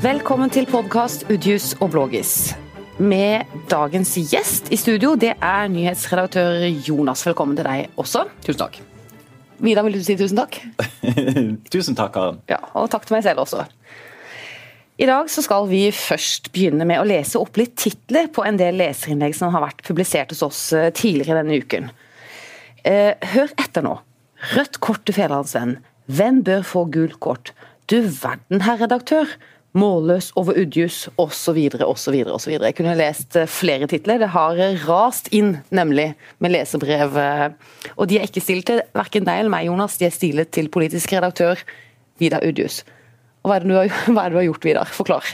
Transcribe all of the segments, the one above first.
Velkommen til podkast Udjus og Blågis. Med dagens gjest i studio, det er nyhetsredaktør Jonas. Velkommen til deg også. Tusen takk. Vidar, vil du si tusen takk? tusen takk, Karen. Ja, Og takk til meg selv også. I dag så skal vi først begynne med å lese opp litt titler på en del leserinnlegg som har vært publisert hos oss eh, tidligere denne uken. Eh, hør etter nå. Rødt kort til Fedrelandsvennen. Hvem bør få gult kort? Du verden, herr redaktør. Målløs over Udjus, osv., osv., osv. Jeg kunne lest eh, flere titler. Det har rast inn, nemlig, med lesebrev. Og de er ikke stilt til verken deg eller meg, Jonas. De er stilet til politisk redaktør Vidar Udjus. Og hva er har, hva er det du har gjort, Vidar? Forklar.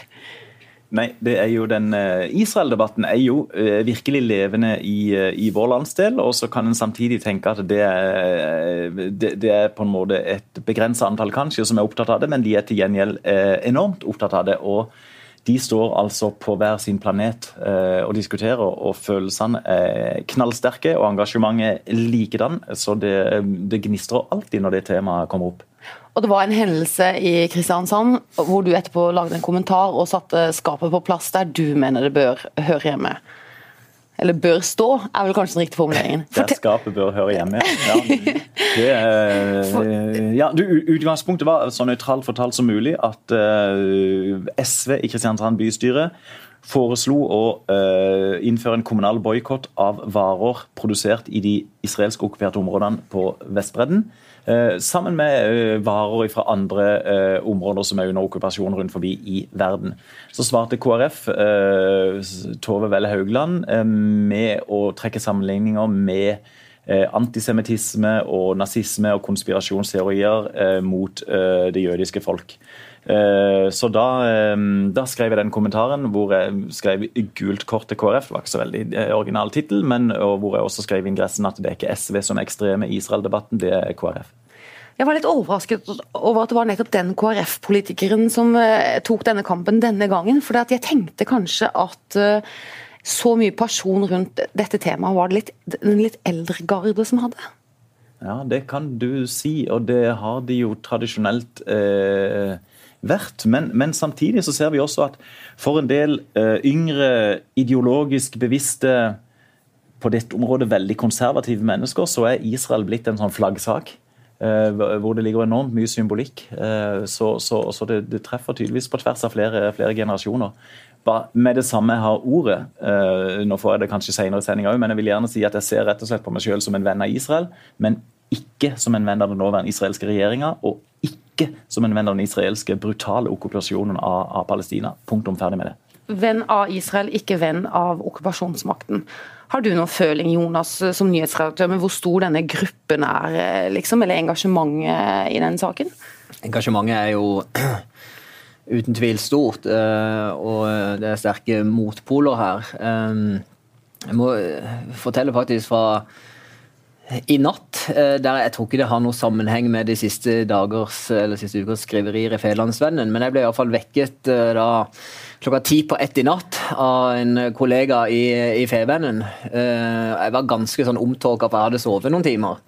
Nei, det er jo den uh, Israel-debatten er jo uh, virkelig levende i, uh, i, vår landsdel. Og så kan en samtidig tenke at det er, det, det er på en måte et begrenset antall kanskje som er opptatt av det, men de er til gjengjeld enormt opptatt av det. og de står altså på hver sin planet og diskuterer, og følelsene er knallsterke, og engasjementet likedan. Så det, det gnistrer alltid når det temaet kommer opp. Og Det var en hendelse i Kristiansand hvor du etterpå lagde en kommentar og satte skapet på plass der du mener det bør høre hjemme. Eller bør stå, er vel kanskje den riktige formuleringen. Der skapet bør høre hjemme, ja. Det, ja du, utgangspunktet var så nøytralt fortalt som mulig at uh, SV i Kristiansand bystyre foreslo å uh, innføre en kommunal boikott av varer produsert i de israelsk okkuperte områdene på Vestbredden. Eh, sammen med eh, varer fra andre eh, områder som er under okkupasjon rundt forbi i verden. Så svarte KrF, Tove Welle Haugland, med å trekke sammenligninger med antisemittisme og nazisme og konspirasjonsteorier mot det jødiske folk. Så da, da, skrev jeg den kommentaren hvor jeg skrev gult kort til KrF. Det var ikke så veldig original tittel, men hvor jeg også skrev ingressen at det er ikke SV som er ekstreme i Israel-debatten, det er KrF. Jeg var litt overrasket over at det var nettopp den KrF-politikeren som tok denne kampen denne gangen. For jeg tenkte kanskje at så mye person rundt dette temaet var det litt, den litt eldre garde som hadde. Ja, det kan du si, og det har de jo tradisjonelt uh, vært. Men, men, samtidig så ser vi også at for en del yngre, ideologisk bevisste på dette området veldig konservative mennesker, så er Israel blitt en sånn flaggsak. Eh, hvor det ligger enormt mye symbolikk. Eh, så, så, så det, det, treffer tydeligvis på tvers av flere, flere generasjoner. Bare med det samme jeg har ordet, nå får jeg det kanskje senere i sendinga òg, men jeg vil gjerne si at jeg ser rett og slett på meg sjøl som en venn av Israel, men ikke som en venn av den nåværende israelske regjeringa, og ikke som en venn av den israelske brutale okkupasjonen av, av Palestina. Punktum ferdig med det. Venn av Israel, ikke venn av okkupasjonsmakten. Har du noen føling, Jonas, som nyhetsredaktør, med hvor stor denne gruppen er, eh, liksom, eller engasjementet i denne saken? Engasjementet er jo uten tvil stort, eh, og det er sterke motpoler her. Eh, jeg må fortelle faktisk fra i natt, der jeg tror ikke det har noen sammenheng med de siste dagers eller siste ukers skriverier i Fedlandsvennen, men jeg ble iallfall vekket da klokka ti på ett i natt av en kollega i, i Fevennen. Eh, jeg var ganske sånn omtåka, for jeg hadde sovet noen timer.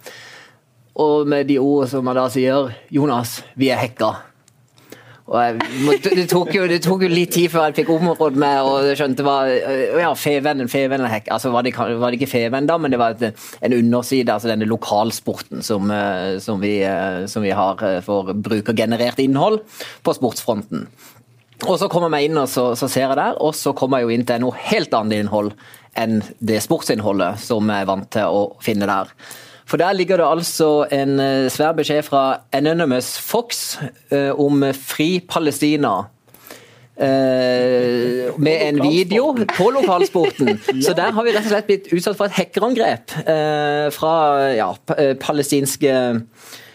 Og med de ord som han da sier 'Jonas, vi er hekka'. Jeg, det, tok jo, det, tok jo, litt tid før jeg fikk området meg og skjønte hva ja, Fevennen, Fevennen hekk. Altså var det, var det ikke Feven da, men det var et, en underside, altså denne lokalsporten som, eh, som, vi, eh, som vi har for brukergenerert innhold på sportsfronten. Og så kommer jeg inn og så, så, ser jeg der, og så kommer jeg jo inn til noe helt annet innhold enn det sportsinnholdet som jeg er vant til å finne der. For der ligger det altså en eh, svær beskjed fra Anonymous Fox eh, om fri Palestina. Uh, med en video på lokalsporten. Så der har vi rett og slett blitt utsatt for et hackerangrep uh, fra ja, palestinske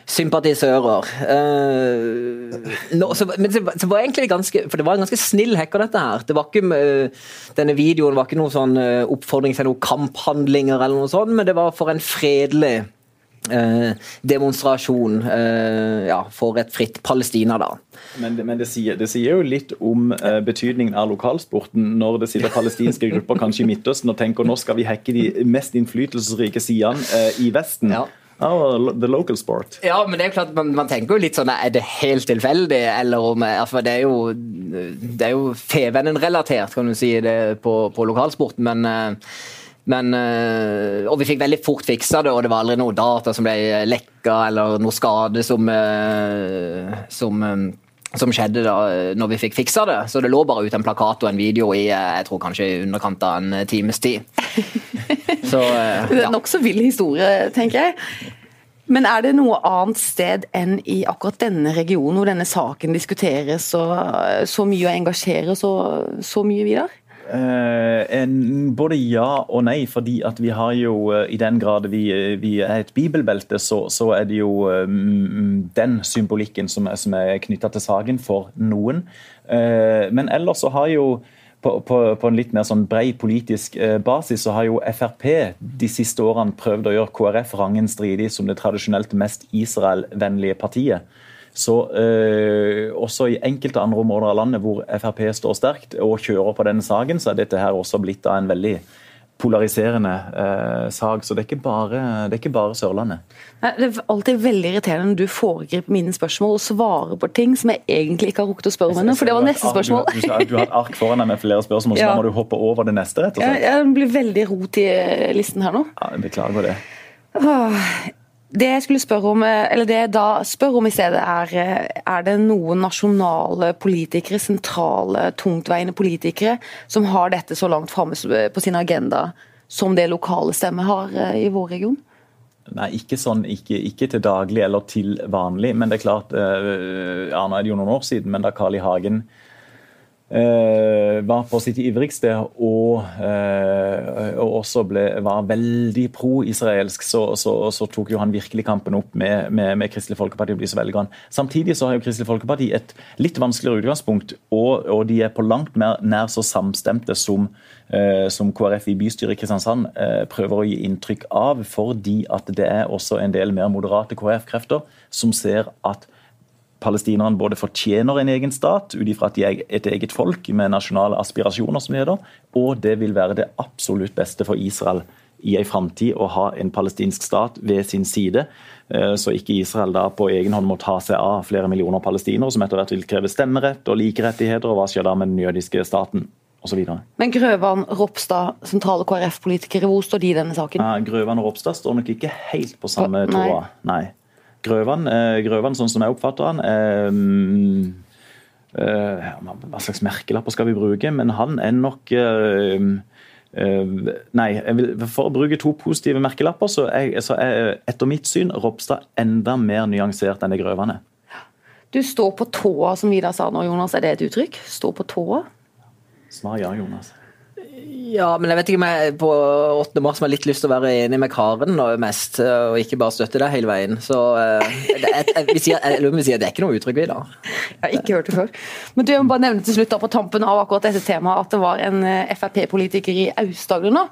sympatisører. Uh, no, så, men det, så var egentlig ganske For det var en ganske snill hacker, dette her. Det var ikke, uh, denne videoen var ikke noen sånn uh, oppfordring til noen kamphandlinger, eller noe sånt, men det var for en fredelig demonstrasjon ja, for et fritt Palestina, da. Men, men det, sier, det, sier, jo litt om betydningen av lokalsporten når det sitter palestinske grupper kanskje i Midtøsten og tenker nå skal vi hacke de mest innflytelsesrike sidene i Vesten. Ja Oh, the local sport. Ja, men det er klart, man, man tenker jo litt sånn Er det helt tilfeldig, eller om altså, Det er jo, det jo Fevennen-relatert, kan du si, det på, på lokalsporten, men eh, men, eh, og vi fikk veldig fort fiksa det, og det var aldri noe data som ble lekka eller noe skade som, eh, som, som skjedde da når vi fikk fiksa det. Så det lå bare ut en plakat og en video i jeg tror kanskje i underkant av en times tid. Så, ja. Det er nokså vill historie, tenker jeg. Men er det noe annet sted enn i akkurat denne regionen hvor denne saken diskuteres så, så mye og engasjerer så, så mye, Vidar? Eh, en, både ja og nei, fordi at vi har jo eh, I den grad vi, vi er et bibelbelte, så, så, er det jo um, den symbolikken som, som er knytta til saken for noen. Eh, men ellers så har jo på, på, på, en litt mer sånn brei politisk eh, basis så har jo Frp de siste årene prøvd å gjøre KrF rangen stridig som det tradisjonelt mest Israel-vennlige partiet. Så eh, også i enkelte andre områder av landet hvor Frp står sterkt og kjører på denne saken, så er dette her også blitt av en veldig polariserende eh, sak. Så det er, bare, det er ikke bare Sørlandet. Det er alltid veldig irriterende når du foregriper mine spørsmål og svarer på ting som jeg egentlig ikke har rukket å spørre om ennå, for det var neste spørsmål. Du, du, du, har et ark foran deg med flere spørsmål, så ja. da må du hoppe over det neste, rett og slett. Ja, jeg blir veldig rot i eh, listen her nå. Ja, Beklager det. Åh. Det jeg skulle spørre om, eh, eller det jeg da spør om i stedet, er eh, er det noen nasjonale politikere, sentrale, tungtveiende politikere, som har dette så langt framme på sin agenda som det lokale stemmer har eh, i vår region? Nei, ikke sånn, ikke, ikke, til daglig eller til vanlig. Men det er klart, ja, nå er det jo noen år siden, men da Carl I. Hagen Eh, var på sitt ivrigste og, eh, og også ble, var veldig pro-israelsk, så, så, så, tok jo han virkelig kampen opp med, med, med Kristelig Folkeparti og disse velgerne. Samtidig så har jo Kristelig Folkeparti et litt vanskeligere utgangspunkt, og, og de er på langt mer nær så samstemte som, eh, som KrF i bystyret i Kristiansand prøver å gi inntrykk av, fordi at det er også en del mer moderate KrF-krefter som ser at palestinerne både fortjener en egen stat ut ifra et eget folk med nasjonale aspirasjoner, som det heter, og det vil være det absolutt beste for Israel i en framtid å ha en palestinsk stat ved sin side, eh, så ikke Israel da på egen hånd må ta seg av flere millioner palestinere, som etter hvert vil kreve stemmerett og likerettigheter, og hva skjer da med den jødiske staten? Men Grøvan, Ropstad, sentrale KrF-politikere, hvor står de i denne saken? Ja, Grøvan og Ropstad står nok ikke helt på samme tråd. Nei. Grøvan, eh, Grøvan, sånn som jeg oppfatter han eh, eh, Hva slags merkelapper skal vi bruke? Men han er nok Nei, for å bruke to positive merkelapper, så er, så er etter mitt syn Ropstad enda mer nyansert enn det Grøvan er. Du står på tåa, som Vidar sa nå, Jonas. Er det et uttrykk? Stå på tåa? Svar ja, Jonas. Ja, men jeg vet ikke om jeg på 8. mars har litt lyst til å være enig med Karen og mest, og ikke bare støtte deg hele veien. Så eh, jeg, jeg, vi sier, jeg, jeg sier, det er ikke noe uttrykk, vi, da. Jeg har ikke hørt det før. Men du, jeg må bare nevne til slutt da, på tampen av akkurat dette temaet at det var en eh, Frp-politiker i Aust-Agder nå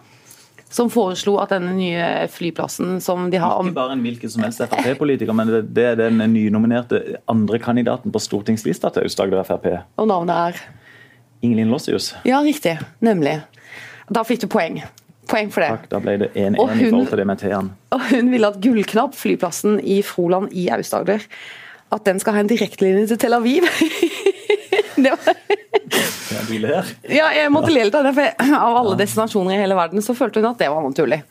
som foreslo at denne nye flyplassen som de har om... Ikke bare en hvilken som helst Frp-politiker, men det er den nynominerte andre kandidaten på stortingslista til Aust-Agder Frp. Og navnet er? Ingelin Lossius. Ja, riktig. Nemlig. Da fikk du poeng. Poeng for det. Takk, Da ble det 1-1 i forhold til det med T-en. Og hun vil at Gullknapp, flyplassen i Froland i Aust-Agder, at den skal ha en direktelinje til Tel Aviv. det var ja, jeg måtte le litt av det, for av alle destinasjoner i hele verden så følte hun at det var naturlig.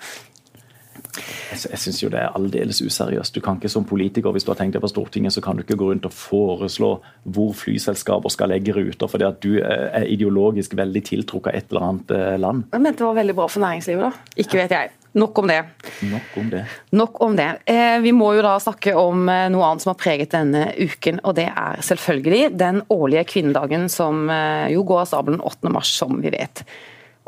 Jeg syns jo det er aldeles useriøst. Du kan ikke som politiker, hvis du har tenkt deg på Stortinget, så kan du ikke gå rundt og foreslå hvor flyselskaper skal legge ruter, fordi at du er ideologisk veldig tiltrukket av et eller annet eh, land. Jeg mente det var veldig bra for næringslivet, da. Ikke vet jeg. Nok om det. Nok om det. Nok om det. Eh, vi må jo da snakke om eh, noe annet som har preget denne uken, og det er selvfølgelig den årlige kvinnedagen som jo går av stabelen 8. mars, som vi vet.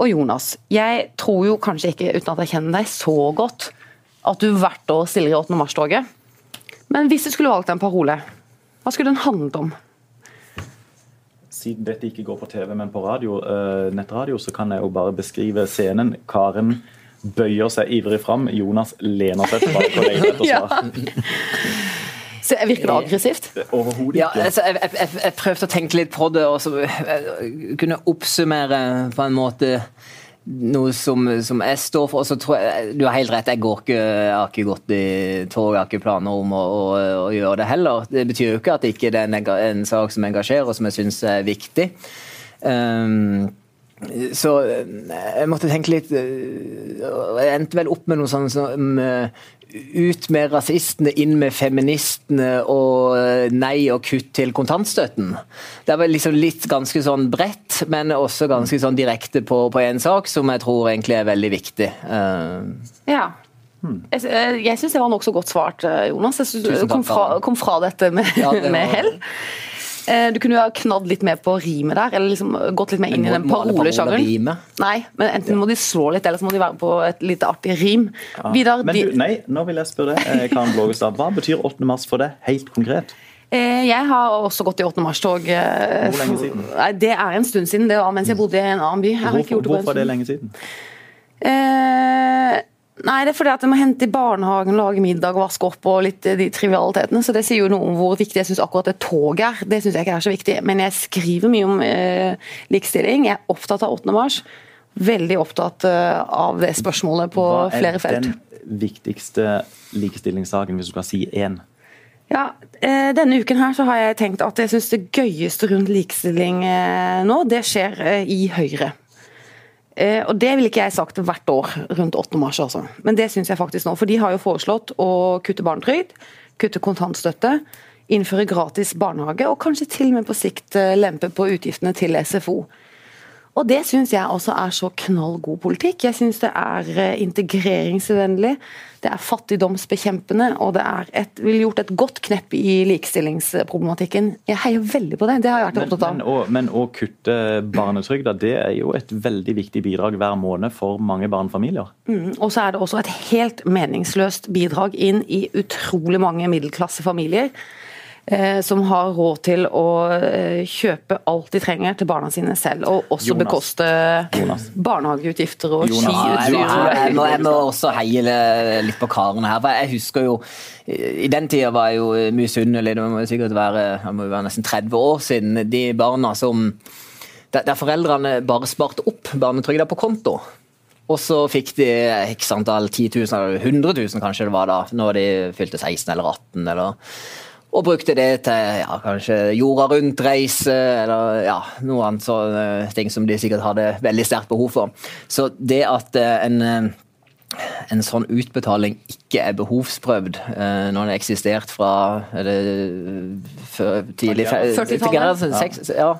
Og Jonas, jeg tror jo kanskje ikke, uten at jeg kjenner deg så godt, at du hvert år stiller i 8. mars-toget. Men hvis du skulle valgt en parole, hva skulle den handlet om? Siden dette ikke går på TV, men på radio, uh, nettradio, så kan jeg jo bare beskrive scenen. Karen bøyer seg ivrig fram. Jonas lener seg tilbake og leter etter svar. Så Virker det aggressivt? Overhodet ikke. Ja, altså, jeg, jeg, jeg, prøvde å tenke litt på det og så, kunne oppsummere på en måte noe som, som, jeg står for. Og så tror jeg, Du har helt rett, jeg, går ikke, jeg har ikke gått i tog, jeg har ikke planer om å, å, å, gjøre det heller. Det betyr jo ikke at ikke det ikke er en, en, sak som engasjerer, og som jeg syns er viktig. Um, så jeg måtte tenke litt Jeg endte vel opp med noe sånt som ut med rasistene, inn med feministene og eh, nei og kutt til kontantstøtten. Det var liksom litt ganske sånn bredt, men også ganske sånn direkte på en sak, som jeg tror egentlig er veldig viktig. Ja. Hmm. Jeg, jeg syns det var nokså godt svart, eh, Jonas. Jeg synes du kom fra, kom fra dette med, ja, det med hell. Eh, du kunne jo ha knadd litt mer på rimet der, eller liksom gått litt mer inn i den parolesjangeren. Nei, men enten må de slå litt, eller så må de være på et lite artig rim. Ja. Vidar, men du, nei, nå vil jeg spørre deg, eh, Karen Blågestad. Hva betyr 8. mars for deg, helt konkret? Eh, jeg har også gått i 8. mars-tog. Hvor lenge siden? Nei, Det er en stund siden. Det var mens jeg bodde i en annen by. Hvorfor, hvorfor er det lenge siden? Eh, Nei, det er fordi at jeg må hente i barnehagen, lage middag, vaske opp og litt eh, de trivialitetene. Så det sier jo noe om hvor viktig jeg syns akkurat det toget er. Det syns jeg ikke er så viktig. Men jeg skriver mye om eh, likestilling. Jeg er opptatt av 8. mars. Veldig opptatt eh, av det spørsmålet på flere felt. Hva er den viktigste likestillingssaken, hvis du skal si én? Ja, eh, Denne uken her så har jeg tenkt at jeg syns det gøyeste rundt likestilling eh, nå, det skjer i Høyre. Eh, og Det ville ikke jeg sagt hvert år rundt 8. mars, altså. men det syns jeg faktisk nå. For de har jo foreslått å kutte barnetrygd, kutte kontantstøtte, innføre gratis barnehage og kanskje til og med på sikt eh, lempe på utgiftene til SFO. Og det syns jeg også er så knall god politikk. Jeg syns det er eh, integreringsvennlig, det er fattigdomsbekjempende, og det er et, vil gjort et godt knepp i likestillingsproblematikken. Jeg heier veldig på det. Det har jeg vært opptatt av. Men, men, men, å kutte barnetrygda, det er jo et veldig viktig bidrag hver måned for mange barnefamilier. Mm, og så er det også et helt meningsløst bidrag inn i utrolig mange middelklassefamilier som har råd til å eh, kjøpe alt de trenger til barna sine selv, og også Jonas. bekoste Jonas. barnehageutgifter og skiutstyr. Jeg, må, jeg må også heie litt på karene her. for jeg husker jo I den tida var jeg jo misunnelig, det må sikkert være, det må være nesten 30 år siden. De barna som der foreldrene bare sparte opp barnetrygda på konto. Og så fikk de x antall 10 000, eller 100 000 kanskje det var da, når de fylte 16 eller 18. eller og brukte det til ja, kanskje jorda rundt-reise, eller ja, noe annet sånne ting som de sikkert hadde veldig sterkt behov for. Så det at eh, en, eh, en sånn utbetaling ikke er behovsprøvd eh, når den har eksistert fra det, tidlig 40-tallet. Ja.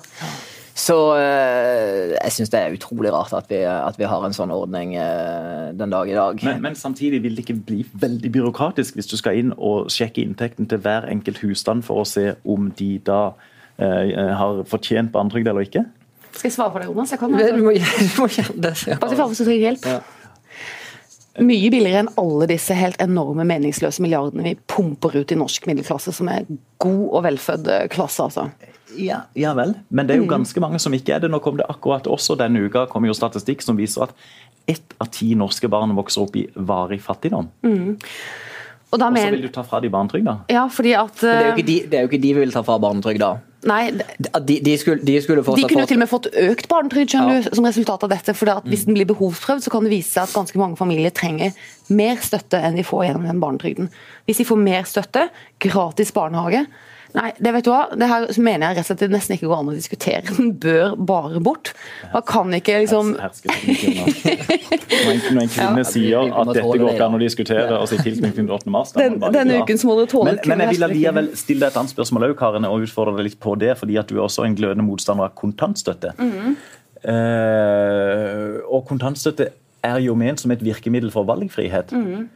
Så øh, jeg syns det er utrolig rart at vi, at vi, har en sånn ordning øh, den dag i dag. Men, men, samtidig vil det ikke bli veldig byråkratisk hvis du skal inn og sjekke inntekten til hver enkelt husstand for å se om de da eh, har fortjent barnetrygd eller ikke? Skal jeg svare på det, Jonas? Jeg kan, altså. Du må, du må gjøre det. Bare til trenger hjelp. Ja. Mye billigere enn alle disse helt enorme meningsløse milliardene vi pumper ut i norsk middelklasse, som er god og velfødd klasse. altså. Ja, ja, vel, men det er jo mm. ganske mange som ikke er det. Nå kom det akkurat også denne uka kom jo statistikk som viser at ett av ti norske barn vokser opp i varig fattigdom. Mm. Og, så vil du ta fra de barnetrygda? Ja, fordi at... Det er, ikke de, det er jo ikke de vi vil ta fra barnetrygda. Nei, de, de, skulle, de, skulle de kunne jo til og med fått økt barnetrygd ja. som resultat av dette. for Hvis den blir behovsprøvd, så kan det vise seg at ganske mange familier trenger mer støtte enn de får gjennom den barnetrygden. Hvis de får mer støtte, gratis barnehage, Nei, det vet du hva, det her mener jeg rett og slett det nesten ikke går an å diskutere. Den bør bare bort. Man kan ikke liksom Når en kvinne sier at dette går ikke an å diskutere, og så i tilknytning til 8. mars Den, Denne uken så må du tåle men, men jeg vil allikevel stille deg et annet spørsmål òg, Karen, og utfordre deg litt på det, fordi at du er også en glødende motstander av kontantstøtte. Mm. Uh, og kontantstøtte er jo ment som et virkemiddel for valgfrihet. Mm.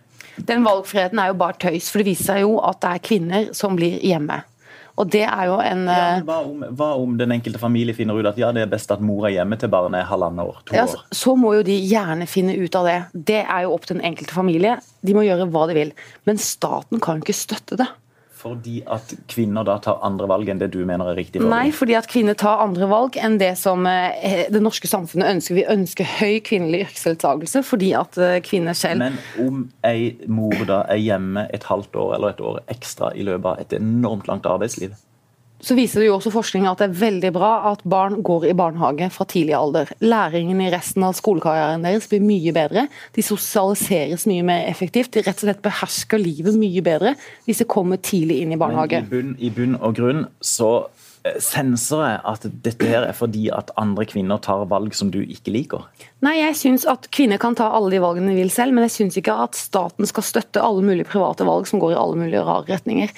Den valgfriheten er jo bare tøys, for det viser seg jo at det er kvinner som blir hjemme. Og det er jo en ja, eh, hva, om, hva, om, den enkelte familie finner ut at ja, det er best at mor er hjemme til barnet er halvannet år? to ja, år? Så må jo de gjerne finne ut av det. Det er jo opp til den enkelte familie. De må gjøre hva de vil. Men staten kan jo ikke støtte det. Fordi at kvinner da tar andre valg enn det du mener er riktig? Nei, fordi at kvinner tar andre valg enn det som eh, det norske samfunnet ønsker. Vi ønsker høy kvinnelig yrkesdeltakelse fordi at eh, kvinner selv Men om ei mor da er hjemme et halvt år eller et år ekstra i løpet av et enormt langt arbeidsliv, så viser det jo også forskning at det er veldig bra at barn går i barnehage fra tidlig alder. Læringen i resten av skolekarrieren deres blir mye bedre. De sosialiseres mye mer effektivt. De rett og slett behersker livet mye bedre hvis de kommer tidlig inn i barnehage. I bunn, i bunn og grunn så eh, senser jeg at dette her er fordi at andre kvinner tar valg som du ikke liker? Nei, jeg syns at kvinner kan ta alle de valgene de vil selv, men jeg syns ikke at staten skal støtte alle mulige private valg som går i alle mulige rare retninger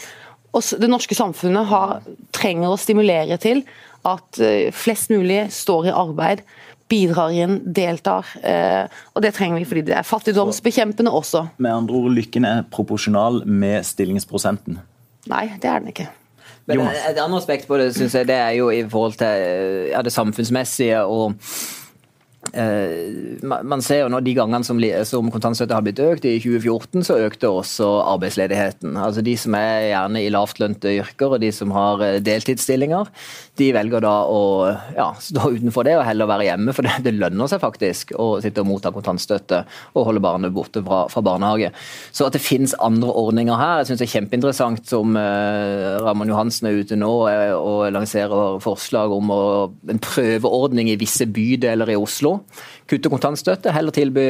det norske samfunnet har, trenger å stimulere til at eh, flest mulig står i arbeid, bidrar inn, deltar. Eh, og det trenger vi fordi det er fattigdomsbekjempende også. Med andre ord, lykken er proporsjonal med stillingsprosenten? Nei, det er den ikke. Men Et annet aspekt på det synes jeg, det er jo i forhold til ja, det samfunnsmessige og Eh, man ser jo nå De gangene som, som kontantstøtte har blitt økt, i 2014 så økte også arbeidsledigheten. Altså De som er gjerne i lavtlønte yrker og de som har eh, deltidsstillinger, de velger da å ja, stå utenfor det og heller være hjemme. For det, det, lønner seg faktisk å sitte og motta kontantstøtte og holde barnet borte fra, fra barnehage. Så at det finnes andre ordninger her, jeg synes det er kjempeinteressant som eh, Ramon Johansen er ute nå eh, og lanserer forslag om å, en prøveordning i visse bydeler i Oslo Kutte kontantstøtte, heller tilby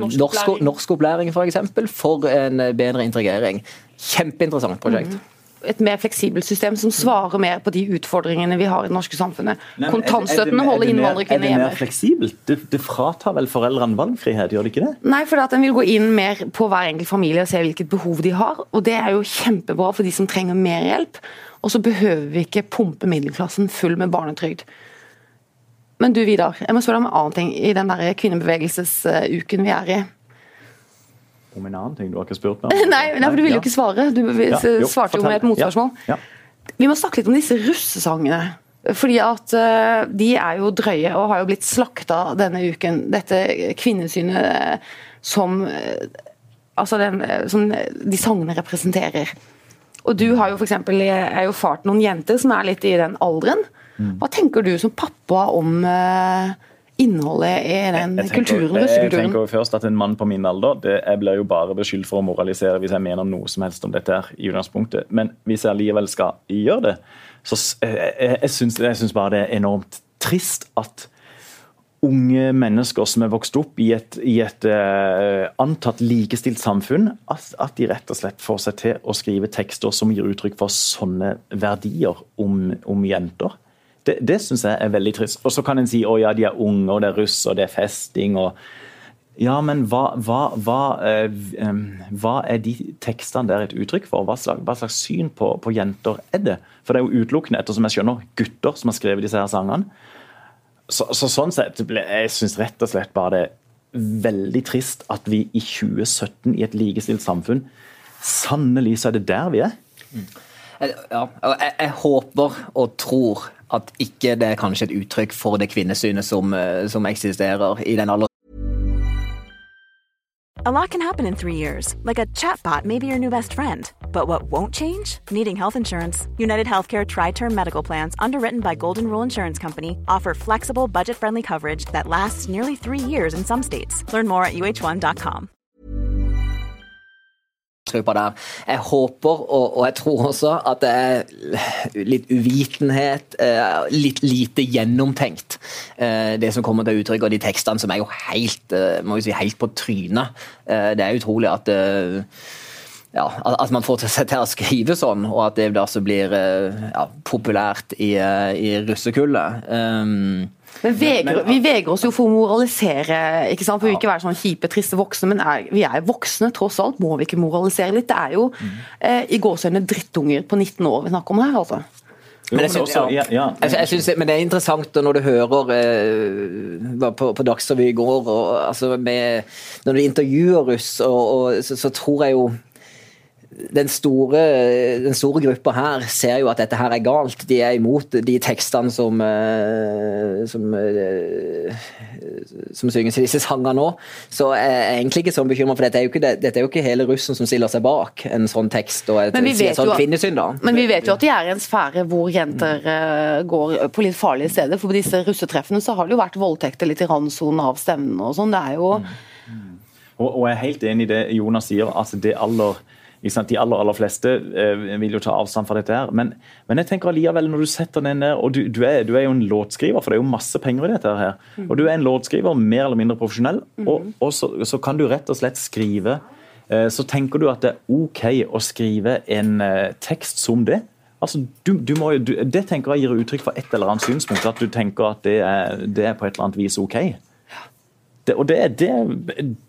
norskopplæring norsk opplæring for, eksempel, for en bedre integrering. Kjempeinteressant prosjekt. Mm et mer fleksibelt system som svarer mer på de utfordringene vi har i det norske samfunnet. Kontantstøtten holder innvandrerkvinner hjemme. Er det mer fleksibelt? Det, det, fratar vel foreldrene valgfrihet, gjør det ikke det? Nei, for at en vil gå inn mer på hver enkelt familie og se hvilket behov de har. Og det er jo kjempebra for de som trenger mer hjelp. Og så behøver vi ikke pumpe middelklassen full med barnetrygd. Men du Vidar, jeg må spørre deg om en annen ting i den der kvinnebevegelsesuken vi er i. Om en annen ting? Du har ikke spurt meg? nei, nei, for du ville jo ikke svare. Du ja, jo, svarte jo med et motspørsmål. Ja, ja. Vi må snakke litt om disse russesangene. Fordi at uh, De er jo drøye og har jo blitt slakta denne uken. Dette kvinnesynet som, uh, altså den, som de sangene representerer. Og du har jo for eksempel, er jo fart noen jenter som er litt i den alderen. Hva tenker du som pappa om uh, innholdet i den jeg, jeg kulturen, tenker, jeg tenker først at En mann på min alder det, jeg blir jo bare beskyldt for å moralisere hvis jeg mener noe som helst om dette. her i utgangspunktet. Men hvis jeg allikevel skal gjøre det, så jeg, jeg, syns, jeg syns bare det er enormt trist at unge mennesker som er vokst opp i et, i et uh, antatt likestilt samfunn, at, at, de rett og slett får seg til å skrive tekster som gir uttrykk for sånne verdier om, om jenter. Det, det syns jeg er veldig trist. Og så kan en si å ja, de er unge, og det er russ, og det er festing. og ja, men hva, hva, hva, eh, hva, er de tekstene der et uttrykk for? Hva slags, slags syn på, på, jenter er det? For det er jo utelukkende, ettersom jeg skjønner, gutter som har skrevet disse her sangene. Så, så sånn sett jeg syns rett og slett bare det er veldig trist at vi i 2017 i et likestilt samfunn Sannelig så er det der vi er. Mm. Ja, jeg, jeg, håper og tror at ikke det er kanskje et uttrykk for det kvinnesynet som, eh, som eksisterer i den alderen. A lot can happen in three years, like a chatbot may be your new best friend. But what won't change? Needing health insurance. United Healthcare Tri Term Medical Plans, underwritten by Golden Rule Insurance Company, offer flexible, budget friendly coverage that lasts nearly three years in some states. Learn more at uh1.com. der. Jeg håper, og, og, jeg tror også, at det er litt uvitenhet, eh, litt lite gjennomtenkt, eh, det som kommer til uttrykk, og de tekstene som er jo helt, eh, må si, helt på trynet. Det er utrolig at ja, at man får seg til å skrive sånn, og at det da så blir ja, populært i, i russekullet. Um, men veger, Vi vegrer oss jo for å moralisere, ikke sant? for vi ikke være sånn kjipe, triste voksne. Men er, vi er voksne, tross alt. Må vi ikke moralisere litt? Det er jo mm. eh, i gåsehudene drittunger på 19 år vi snakker om her. altså. Men, jeg synes, ja. Ja, jeg, jeg synes, men det er interessant når du hører eh, på, på Dagsrevyen i går og, altså med, Når du intervjuer russ, og, og så, så, tror jeg jo den store, den store, gruppa her ser jo at dette her er galt. De er imot de tekstene som, eh, som, eh, som synges i disse sangene nå. Så jeg er egentlig ikke sånn bekymra, for dette er, jo ikke, dette er jo ikke hele russen som stiller seg bak en sånn tekst og et, et sånt kvinnesyn. da. Men vi vet jo at de er i en sfære hvor jenter uh, går på litt farlige steder. For på disse russetreffene så har det jo vært voldtekter litt i randsonen av stevnene og sånn. Det er jo mm. og, og, jeg er helt enig i det Jonas sier. altså det aller De aller aller fleste eh, vil jo ta avstand fra dette. her, Men, men jeg tenker allikevel når du setter den ned, og du, du, er, du, er, jo en låtskriver, for det er jo masse penger i dette. her, og Du er en låtskriver, mer eller mindre profesjonell, og, og så, så, kan du rett og slett skrive eh, Så tenker du at det er OK å skrive en eh, tekst som det. Altså, du, du må, det tenker jeg gir uttrykk for et eller annet synspunkt, at du tenker at det er, det er på et eller annet vis OK. Det, og det, det,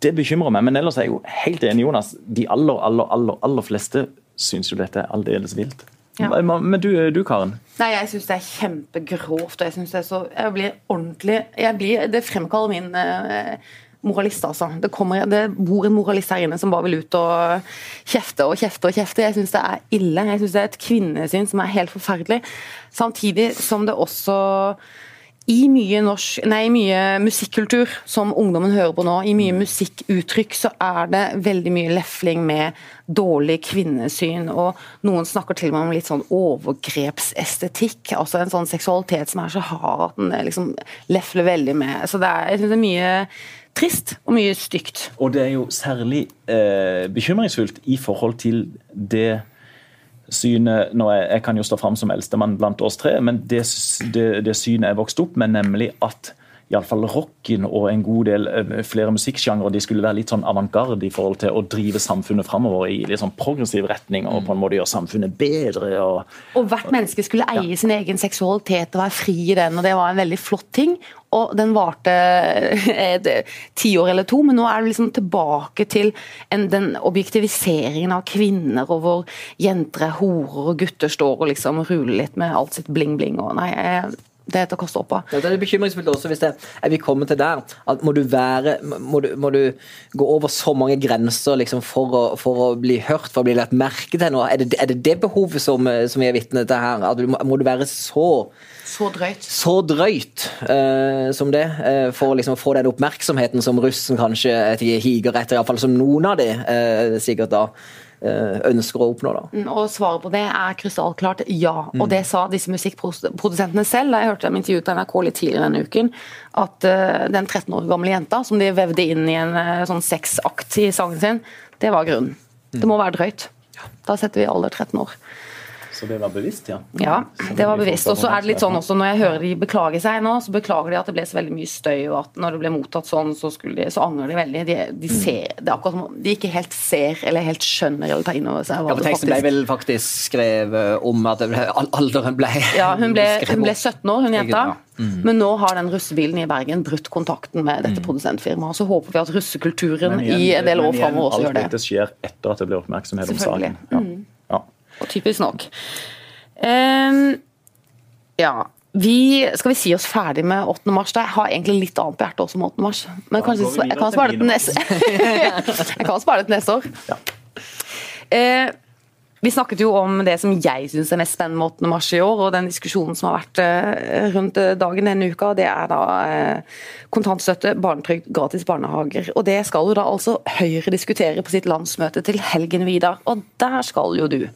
det, bekymrer meg. Men ellers er jeg jo helt enig, Jonas. De aller, aller, aller, aller fleste syns jo dette er aldeles vilt. Ja. Men du, du, Karen? Nei, Jeg syns det er kjempegrovt. og jeg synes Det er så, jeg blir ordentlig jeg blir, Det fremkaller min eh, moralist, altså. Det, kommer, det bor en moralist her inne som bare vil ut og kjefte og kjefte og kjefte. Jeg syns det er ille. Jeg syns det er et kvinnesyn som er helt forferdelig. Samtidig som det også i mye, norsk, nei, mye musikkultur som ungdommen hører på nå, i mye musikkuttrykk, så er det veldig mye lefling med dårlig kvinnesyn. Og noen snakker til og med om litt sånn overgrepsestetikk. Altså en sånn seksualitet som er så hard at den liksom lefler veldig med. Så det er, jeg synes det er mye trist og mye stygt. Og det er jo særlig eh, bekymringsfullt i forhold til det synet når jeg, jeg kan jo stå fram som eldstemann blant oss tre, men det, det, det synet jeg vokste opp med, nemlig at iallfall rocken og en god del eh, flere musikksjangre de skulle være litt sånn avantgarde i forhold til å drive samfunnet framover i litt sånn progressiv retning og på en måte gjøre samfunnet bedre. Og, og hvert menneske skulle eie ja. sin egen seksualitet og være fri i den, og det var en veldig flott ting. Og den varte et tiår eller to, men nå er det liksom tilbake til en, den objektiviseringen av kvinner, og hvor jenter er horer og gutter står og liksom ruler litt med alt sitt bling-bling. og nei, jeg det er til å kaste opp av. Ja, det er bekymringsfullt også hvis det, er vi kommer til der. at Må du, være, må du, må du gå over så mange grenser liksom, for, å, for, å, bli hørt, for å bli lagt merke til noe? Er det er det, det behovet som, som vi er vitne til her? At du, må du være så så drøyt. Så drøyt uh, som det, uh, for å liksom få den oppmerksomheten som russen kanskje higer etter, iallfall som noen av de uh, sikkert da ønsker å oppnå. Da. Mm, og Svaret på det er krystallklart ja. Og det sa disse musikkprodusentene selv. Jeg hørte dem intervjuet på NRK litt tidligere denne uken. At uh, den 13 år gamle jenta som de vevde inn i en uh, sånn sexakt i sangen sin, det var grunnen. Det må være drøyt. Da setter vi alder 13 år. Så det var bevisst, ja? Ja, det var bevisst. Og så er det litt sånn også når jeg hører de beklage seg nå, så beklager de at det ble så veldig mye støy, og at når det ble mottatt sånn, så, de, så angrer de veldig. De, de, ser, det er akkurat som de ikke helt ser eller helt skjønner eller tar inn over seg hva ja, for Teksten ble vel faktisk skrevet om at ble, alderen ble Ja, hun ble, hun ble 17 år, hun jenta. Mm. Men nå har den russebilen i Bergen brutt kontakten med dette mm. produsentfirmaet. Så håper vi at russekulturen igjen, i en del år framover også gjør det. Alt dette skjer etter at det blir oppmerksomhet om saken. Ja. Mm. Og typisk nok. Um, ja. Vi, skal vi si oss ferdig med 8. mars? Jeg har egentlig litt annet på hjertet også med 8. mars. Men kanskje, jeg, kan spare det til neste Jeg kan spare det til neste år. Ja. Uh, vi snakket jo om det som jeg syns er mest spennende med 8. mars i år, og den diskusjonen som har vært uh, rundt dagen denne uka. Det er da kontantstøtte, barnetrygd, gratis barnehager. Og det skal jo da altså Høyre diskutere på sitt landsmøte til helgen, Vidar. Og der skal jo du.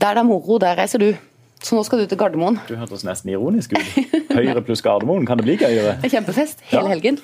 Der det er moro, der reiser du. Så nå skal du til Gardermoen. Du hørtes nesten ironisk ut. Høyre pluss Gardermoen, kan det bli gøyere? Er kjempefest hele ja. helgen.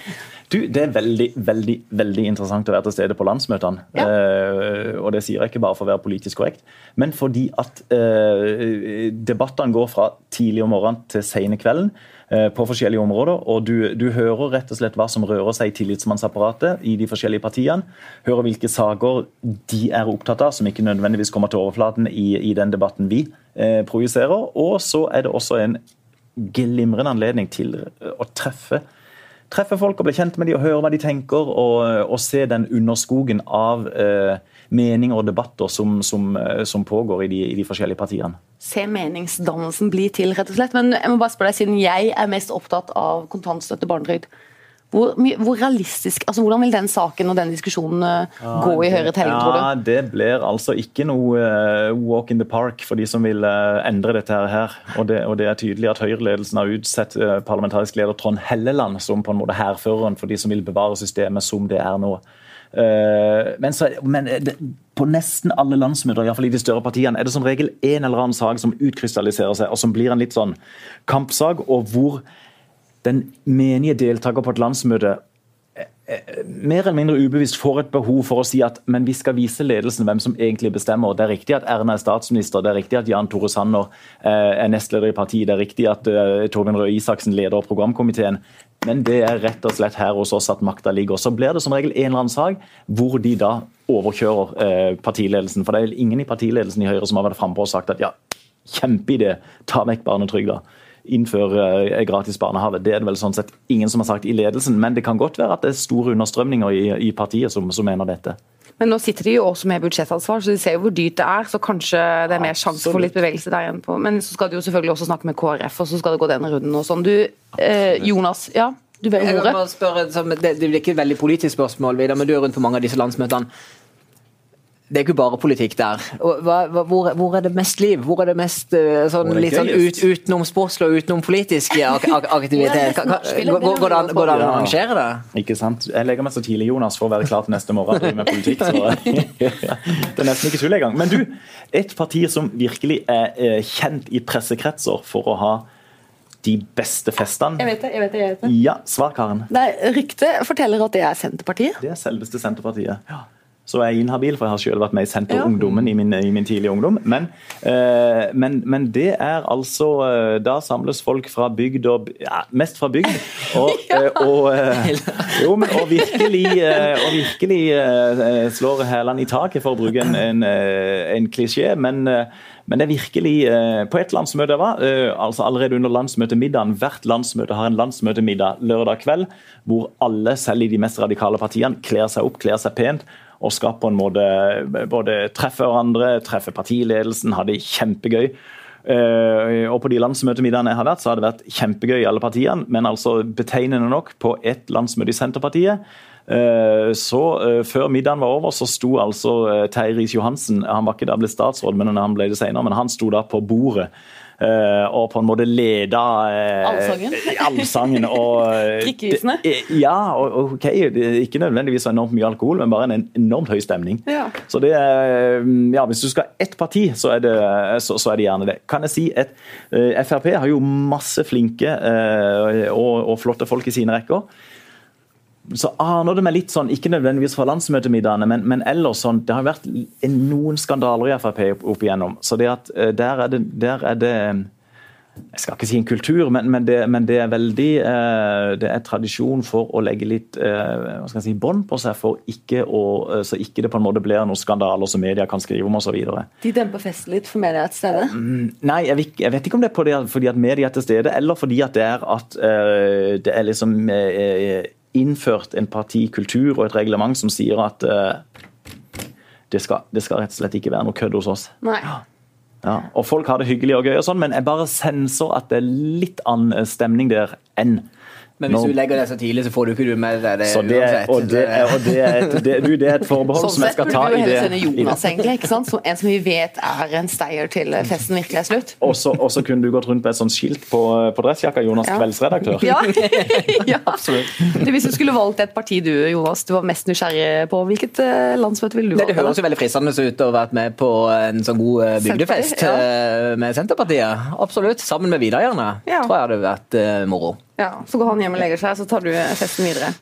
Du, Det er veldig veldig, veldig interessant å være til stede på landsmøtene. Ja. Uh, og det sier jeg ikke bare for å være politisk korrekt, men fordi at uh, debattene går fra tidlig om morgenen til sene kvelden. Eh, på forskjellige områder. og du, du, hører rett og slett hva som rører seg i tillitsmannsapparatet i de forskjellige partiene. Hører hvilke saker de er opptatt av, som ikke nødvendigvis kommer til overflaten i, i den debatten vi eh, projiserer. Og så er det også en glimrende anledning til å treffe treffe folk og bli kjent med dem og høre hva de tenker, og, og se den underskogen av eh, meninger og debatter som, som, eh, som pågår i de, i de, forskjellige partiene. Se meningsdannelsen bli til, rett og slett. Men jeg må bare spørre deg, siden jeg er mest opptatt av kontantstøtte barnetrygd. Hvor, hvor, realistisk, altså Hvordan vil den saken og den diskusjonen ja, gå i Høyre til helgen, tror du? Ja, Det blir altså ikke noe uh, walk in the park for de som vil uh, endre dette her. Og det, og det er tydelig at Høyre-ledelsen har utsett parlamentarisk leder Trond Helleland som på en måte hærføreren for de som vil bevare systemet som det er nå. Eh, men, så, men eh, på nesten alle landsmøter, iallfall i de større partiene, er det som regel en eller annen sak som utkrystalliserer seg, og som blir en litt sånn kampsak, og hvor den menige deltaker på et landsmøte mer eller mindre ubevisst får et behov for å si at men vi skal vise ledelsen hvem som egentlig bestemmer. Det er riktig at Erna er statsminister, det er riktig at Jan Tore Sanner eh, er nestleder i partiet, det er riktig at uh, Torbjørn Røe Isaksen leder programkomiteen. Men det er rett og slett her hos oss at makta ligger. Så blir det som regel en eller annen sak hvor de da overkjører eh, partiledelsen. For det er ingen i partiledelsen i Høyre som har vært frampå og sagt at ja, kjempeidé, ta vekk barnetrygda innføre eh, gratis barnehage. Det er det vel sånn sett ingen som har sagt i ledelsen, men det kan godt være at det er store understrømninger i, i partiet som, som, mener dette. Men nå sitter de jo også med budsjettansvar, så de ser jo hvor dyrt det er. Så kanskje det er mer sjanse for litt bevegelse der igjen. på. Men så skal de jo selvfølgelig også snakke med KrF, og så skal det gå den runden og sånn. Du, eh, Jonas, ja? Du ber om ordet. Det blir ikke et veldig politisk spørsmål, Vidar, men du er rundt på mange av disse landsmøtene det er ikke bare politikk der. Hva, hvor, hvor, er det mest liv? Hvor er det mest sånn, det litt sånn ut, utenom sportslig og utenom politisk aktivitet? Går det an å arrangere det? Ikke sant. Jeg legger meg så tidlig, Jonas, for å være klar til neste morgen med politikk. Så det er nesten ikke tull engang. Men du, et parti som virkelig er kjent i pressekretser for å ha de beste festene. Jeg vet det, jeg vet det. jeg vet det. Ja, Svar, Karen. Ryktet forteller at det er Senterpartiet. Det er selveste Senterpartiet. Ja så er jeg inhabil, for jeg har selv vært med i Senterungdommen ja. i, min, i min tidlige ungdom. Men, eh, men, men, det er altså eh, Da samles folk fra bygd og ja, Mest fra bygd. Og, ja. Eh, og, eh, jo, men, og virkelig, eh, og virkelig slår hælene i taket, for å bruke en, en, en klisjé. Men, men det er virkelig På et landsmøte jeg var, altså allerede under landsmøtemiddagen Hvert landsmøte har en landsmøtemiddag lørdag kveld, hvor alle, selv i de mest radikale partiene, kler seg opp, kler seg pent og skal på en måte både treffe hverandre, treffe partiledelsen, ha det kjempegøy. Uh, og På de landsmøtemiddagene jeg har vært, så har det vært kjempegøy i alle partiene. Men altså betegnende nok, på ett landsmøte i Senterpartiet uh, så uh, Før middagen var over, så sto altså Terje Riis-Johansen Han var ikke da blitt statsråd, men han ble det senere, men han sto da på bordet Eh, og på en måte leda eh, Allsangen? allsangen og Drikkevisene? Eh, ja, og ok, ikke nødvendigvis enormt mye alkohol, men bare en enormt høy stemning. Ja. Så det ja, Hvis du skal ha ett parti, så er, det, så, så er det gjerne det. Kan jeg si at Frp har jo masse flinke og, og flotte folk i sine rekker så aner det meg litt sånn, ikke nødvendigvis fra landsmøtemiddagene, men, men ellers sånn, det har vært noen skandaler i Frp opp igjennom. Så det at eh, der er det, der er det jeg skal ikke si en kultur, men, men, det, men det, er veldig eh, Det er tradisjon for å legge litt eh, hva skal jeg si, bånd på seg, for ikke å, så ikke det på en måte blir noen skandaler som media kan skrive om osv. De demper festen litt for media til stede? Mm, nei, jeg, jeg, vet ikke om det er på det, fordi at media er til stede, eller fordi at det er at det er liksom innført en partikultur og et reglement som sier at uh, det, skal, det, skal, rett og slett ikke være noe kødd hos oss. Nei. Ja, og folk har det hyggelig og gøy, og sånn, men jeg bare senser at det er litt annen stemning der enn men hvis no. du legger det så tidlig, så får du ikke du med deg det, det uansett. Og det, og det, er et, det, du, det er et forbehold sånn som jeg skal ta i det. Sånn sett burde du heller sende Jonas, egentlig. ikke sant? Som en som vi vet er en steier til festen virkelig er slutt. Og så kunne du gått rundt med et sånt skilt på, på dressjakka, Jonas, ja. kveldsredaktør. Ja, ja. absolutt. hvis du skulle valgt et parti du, Jonas, du var mest nysgjerrig på, hvilket landsmøte ville du valgt? Det høres jo veldig fristende ut å ha vært med på en sånn god bygdefest ja. med Senterpartiet. Absolutt. Sammen med Vidar, gjerne. Ja. Tror jeg hadde vært moro. Ja, Så går han hjem og legger seg, så tar du festen videre.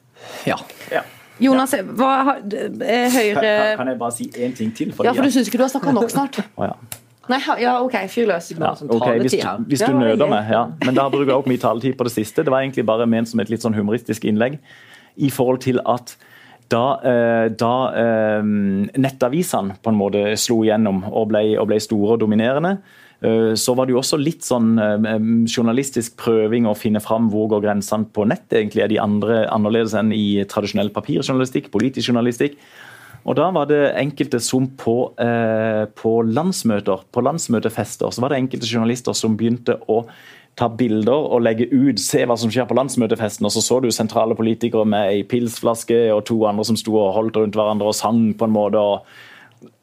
Ja. ja. Jonas, hva har Høyre kan, jeg bare si én ting til? ja, for du syns ikke du har snakka nok snart? oh, ja. Nei, ja, OK, fyr løs. Ja, okay, hvis, hvis du nøder meg, ja. Men da bruker jeg opp mye taletid på det siste. Det var egentlig bare ment som et litt sånn humoristisk innlegg i forhold til at da, eh, da eh, nettavisene på en måte slo igjennom og ble, og ble store og dominerende, Eh, så var det jo også litt sånn eh, journalistisk prøving å finne fram hvor går grensene på nett. egentlig Er de andre annerledes enn i tradisjonell papirjournalistikk, politisk journalistikk? Og Da var det enkelte som på, eh, på landsmøter, på landsmøtefester, så var det enkelte journalister som begynte å ta bilder og legge ut, se hva som skjer på landsmøtefesten. Og så så du sentrale politikere med ei pilsflaske og to andre som sto og holdt rundt hverandre og sang på en måte. og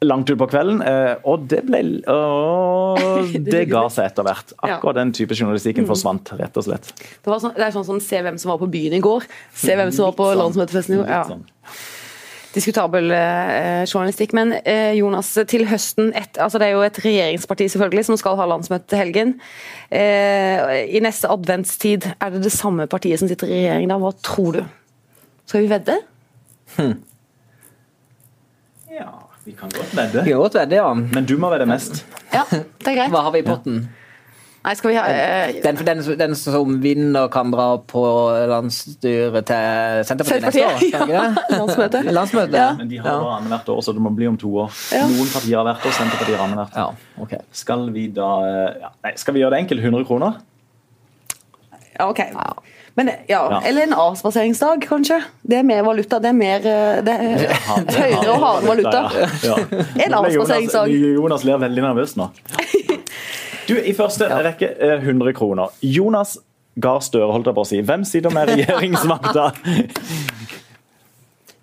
langt utpå kvelden. Eh, og det ble og det ga seg etter hvert. Akkurat den type journalistikken mm. forsvant, rett og slett. Det, sånn, det, er sånn som se hvem som var på byen i går, se hvem som var på sånn. landsmøtefesten i går. Ja. Sånn. Diskutabel eh, journalistikk. Men eh, Jonas, til høsten et, altså Det er jo et regjeringsparti selvfølgelig som skal ha landsmøte til helgen. Eh, I neste adventstid, er det det samme partiet som sitter i regjering da? Hva tror du? Skal vi vedde? Ja, vi kan godt vedde. Vi kan godt vedde, ja. Men du må vedde mest. Ja, det er greit. Hva har vi i potten? Nei, skal vi ha eh, Den, den, den som vinner, kan dra på landsstyret til Senterpartiet neste år? Ja. Landsmøte. Landsmøte. Ja. Men de har bare annethvert år, så det må bli om to år. Ja. Noen partier har hvert år, Senterpartiet har annethvert. Ja, Okay. Skal vi da eh, ja, Nei, skal vi gjøre det enkelt? 100 kroner? Ja, ok. Men, ja, Ja. Eller en avspaseringsdag, kanskje. Det er mer valuta. Det er mer eh, det er høyere og hardere valuta. Ja. En ble Jonas, avspaseringsdag. Jonas ler veldig nervøs nå. Du, I første rekke eh, 100 kroner. Jonas Gahr Støre, holdt jeg på å si. Hvem sitter med regjeringsmakta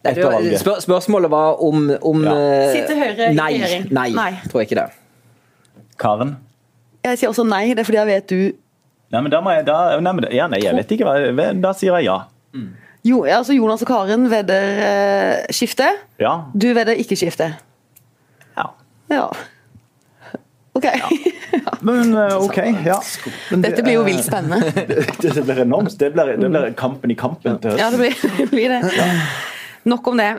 valget? Spør, spørsmålet var om, om Ja. eh, Sitter Høyre i nei, regjering? nei, Nei. tror jeg ikke det. Karen? Jeg sier også nei, det er fordi jeg vet du Nei, men da må jeg da, nei, men, ja, nei, jeg vet ikke. hva Da sier jeg ja. jo, altså Jonas og Karen vedder eh, skifte. Ja. Du vedder ikke skifte. ja. Ja. OK. Men eh, OK, ja. Men det Dette blir jo er- vilt spennende. Det, det blir enormt. Det blir, det blir kampen i kampen til høsten. Ja, det blir, det blir det. Nok om det.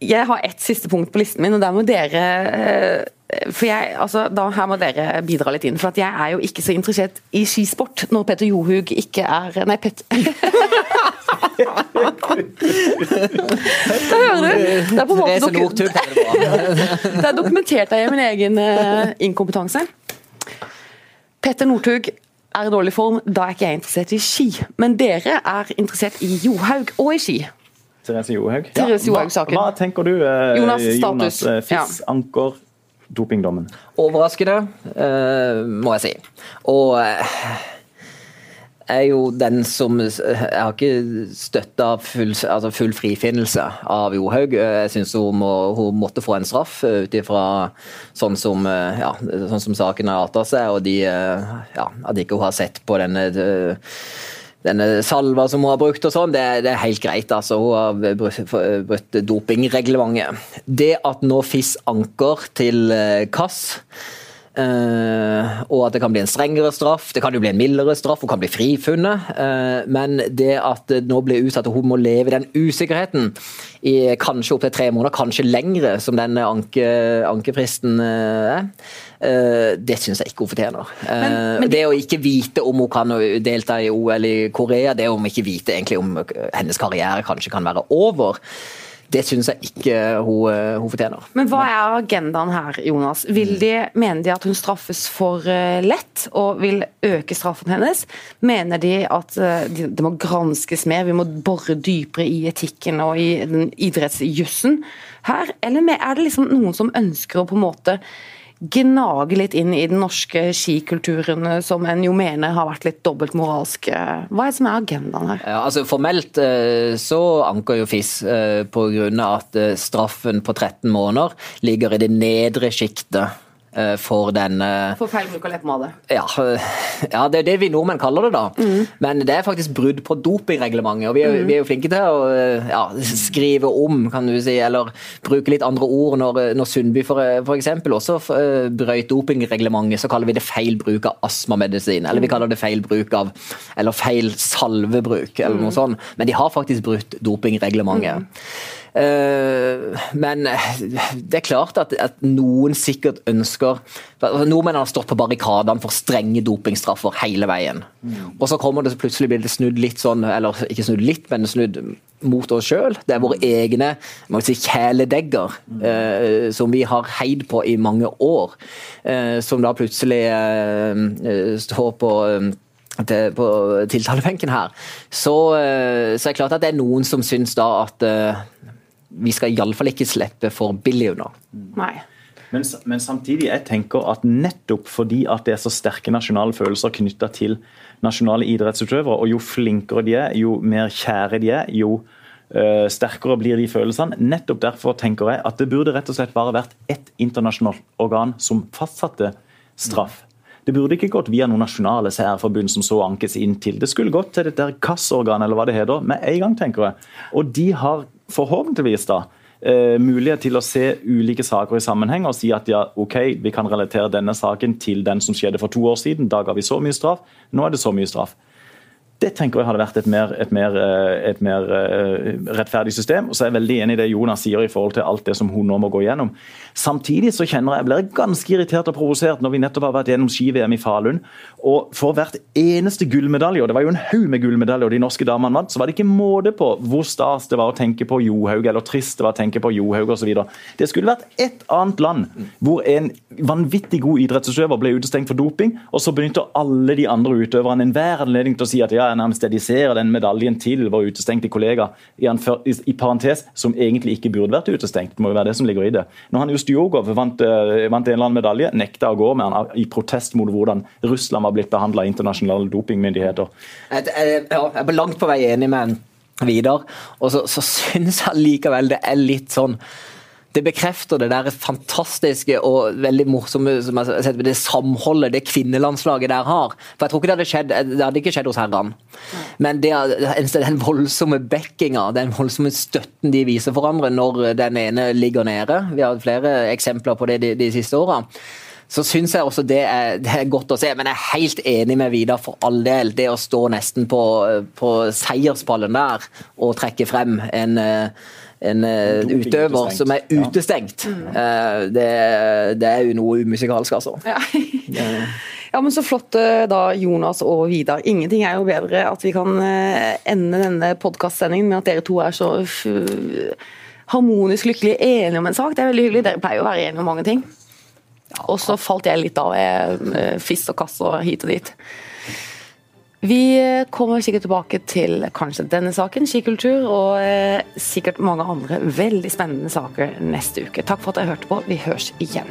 Jeg har ett siste punkt på listen min, og der må dere eh, for jeg, altså, da Her må dere bidra litt inn. For at jeg er jo ikke så interessert i skisport når Petter Johug ikke er Nei, Pet... Da hører du! Det er på en måte doku- det er dokumentert av min egen eh, inkompetanse. Petter Northug er i dårlig form, da er ikke jeg interessert i ski. Men dere er interessert i Johaug og i ski. Therese Johaug. Therese Johaug-saken. Hva, hva tenker du, eh, Jonas, Jonas? status. eh, Fiss, anker, dopingdommen. Overraskende, eh, må jeg si. Og eh, jeg er jo den som Jeg har ikke støtta full, altså full frifinnelse av Johaug. Jeg syns hun, må, hun måtte få en straff eh, ut ifra sånn eh, ja, sånn som saken har arta seg, og de, eh, ja, at ikke hun har sett på denne eh, denne salva som hun har brukt og sånn, det, det er helt greit. altså. Hun har brutt, dopingreglementet. Det at nå FIS anker til Kass KAS, eh, og at det kan bli en strengere straff, det kan jo bli en mildere straff, hun kan bli frifunnet, eh, men det at det nå blir utsatt og hun må leve i den usikkerheten i kanskje opptil tre måneder, kanskje lengre, som den anke, ankefristen eh, er, eh, det syns jeg ikke hun fortjener. Eh, Men- men- det å ikke vite om hun kan delta i OL i Korea, det om ikke vite egentlig om hennes karriere kanskje kan være over, det syns jeg ikke hun, eh, hun fortjener. Men hva er agendaen her, Jonas? Vil de, mener de at hun straffes for eh, lett og vil øke straffen hennes? Mener de at eh, det må granskes mer, vi må bore dypere i etikken og i den idrettsjussen her? Eller er det liksom noen som ønsker å på en måte gnage litt inn i den norske skikulturen, eh, som en jo mener har vært litt dobbeltmoralsk? eh? Hva er det som er agendaen her? Ja, altså Formelt eh, så anker jo FIS pga. at straffen på 13 måneder ligger i det nedre sjiktet for den For feil bruk av leppepomade. ja, ja, det er det vi nordmenn kaller det, da. Men det er faktisk brudd på dopingreglementet. Og vi er, vi er jo flinke til å øh, ja, skrive om, kan du si, eller bruke litt andre ord. Når, når Sundby for, for eksempel også brøyt dopingreglementet, så kaller vi det feil bruk av astmamedisin. Eller vi kaller det feil bruk av Eller feil salvebruk, eller noe sånt. Men de har faktisk brutt dopingreglementet. Eh, men det er klart at, at noen sikkert ønsker altså Nordmenn har stått på barrikadene for strenge dopingstraffer hele veien. Og så kommer det så plutselig blir det snudd litt sånn, eller ikke snudd litt, men snudd mot oss sjøl. Det er våre egne si, kjæledegger eh, som vi har heid på i mange år, eh, som da plutselig eh, eh, står på eh, til, på tiltalebenken her, så, eh, så er det klart at det er noen som syns da at eh, vi skal iallfall ikke slippe for billig unna. Nei. Men, men samtidig jeg tenker at nettopp fordi at det er så sterke nasjonale følelser knytta til nasjonale idrettsutøvere, og jo flinkere de er, jo mer kjære de er, jo uh, sterkere blir de følelsene. Nettopp derfor tenker jeg at det burde rett og slett bare vært ett internasjonalt organ som fastsatte straff. Det burde ikke gått via noen nasjonale særforbund som så ankes inn til. Det skulle gått til dette KAS-organet, eller hva det heter, med en gang, tenker jeg. Og de har forhåpentligvis da eh, mulighet til å se ulike saker i sammenheng og si at ja, ok, vi kan relatere denne saken til den som skjedde for to år siden. Da ga vi så mye straff, nå er det så mye straff. Det tenker jeg hadde vært et mer, et mer, eh, et mer uh, rettferdig system. og så er jeg veldig enig i det Jonas sier i forhold til alt det som hun nå må gå gjennom. Samtidig så kjenner jeg jeg blir ganske irritert og provosert når vi nettopp har vært gjennom ski-VM i Falun. Og for hvert eneste gullmedalje, og det var jo en haug med gullmedaljer de norske damene vant, så var det ikke måte på hvor stas det var å tenke på Johaug, eller trist det var å tenke på Johaug osv. Det skulle vært et annet land hvor en vanvittig god idrettsutøver ble utestengt for doping, og så begynte alle de andre utøverne enhver anledning til å si at ja, jeg nærmest dediserer den medaljen til vår utestengte kollega, i, i parentes, som egentlig ikke burde vært utestengt. Det må jo være det som ligger i det. Når han Ustjogov vant, uh, vant, en eller annen medalje, nekta å gå med han i protest mot hvordan Russland var blitt behandla av internasjonale dopingmyndigheter. Jeg er langt på vei enig med Vidar, og så, så syns jeg likevel det er litt sånn det bekrefter det der fantastiske og veldig morsomme sett, det samholdet det kvinnelandslaget der har. For jeg tror ikke Det hadde skjedd, det hadde ikke skjedd hos herrene. Men det, den voldsomme backinga, den voldsomme støtten de viser for hverandre når den ene ligger nede Vi har hatt flere eksempler på det de, de siste åra så syns jeg også det er, det er, godt å se. Men jeg er helt enig med Vidar for all del. Det å stå nesten på, på seierspallen der og trekke frem en en uh, utøver som er utestengt. Uh, det, det, er jo noe umusikalsk, altså. Ja. ja. men Så flott eh, da, Jonas og Vidar. Ingenting er jo bedre at vi kan ende denne podkastsendingen med at dere to er så harmonisk lykkelig enige om en sak. Det er veldig hyggelig. Dere pleier jo å være enige om mange ting. Og så falt jeg litt av. Fist og kass og hit og dit. Vi kommer sikkert tilbake til kanskje denne saken, skikultur, og eh, sikkert mange andre veldig spennende saker neste uke. Takk for at dere hørte på. Vi høres igjen.